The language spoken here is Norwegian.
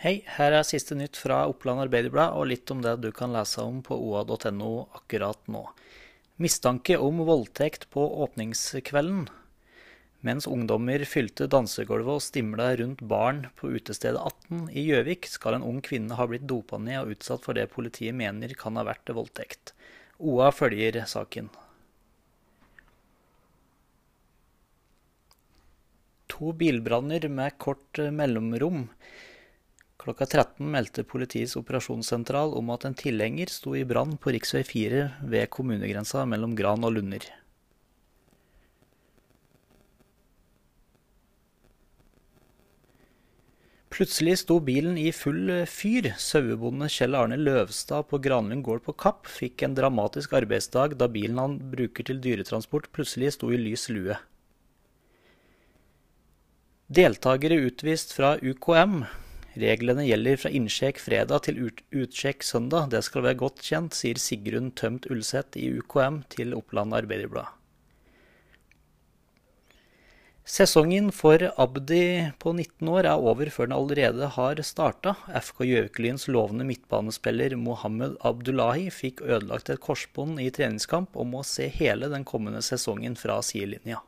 Hei, her er siste nytt fra Oppland Arbeiderblad, og litt om det du kan lese om på oa.no akkurat nå. Mistanke om voldtekt på åpningskvelden. Mens ungdommer fylte dansegulvet og stimla rundt barn på utestedet 18 i Gjøvik, skal en ung kvinne ha blitt dopa ned og utsatt for det politiet mener kan ha vært voldtekt. OA følger saken. To bilbranner med kort mellomrom. Klokka 13 meldte politiets operasjonssentral om at en tilhenger sto i brann på rv. 4 ved kommunegrensa mellom Gran og Lunder. Plutselig sto bilen i full fyr. Sauebonde Kjell Arne Løvstad på Granlund gård på Kapp fikk en dramatisk arbeidsdag da bilen han bruker til dyretransport, plutselig sto i lys lue. Deltakere utvist fra UKM. Reglene gjelder fra innsjekk fredag til ut utsjekk søndag. Det skal være godt kjent, sier Sigrun Tømt Ulseth i UKM til Oppland Arbeiderblad. Sesongen for Abdi på 19 år er over før den allerede har starta. FK Gjøvikelyns lovende midtbanespiller Mohammed Abdullahi fikk ødelagt et korsbånd i treningskamp og må se hele den kommende sesongen fra sidelinja.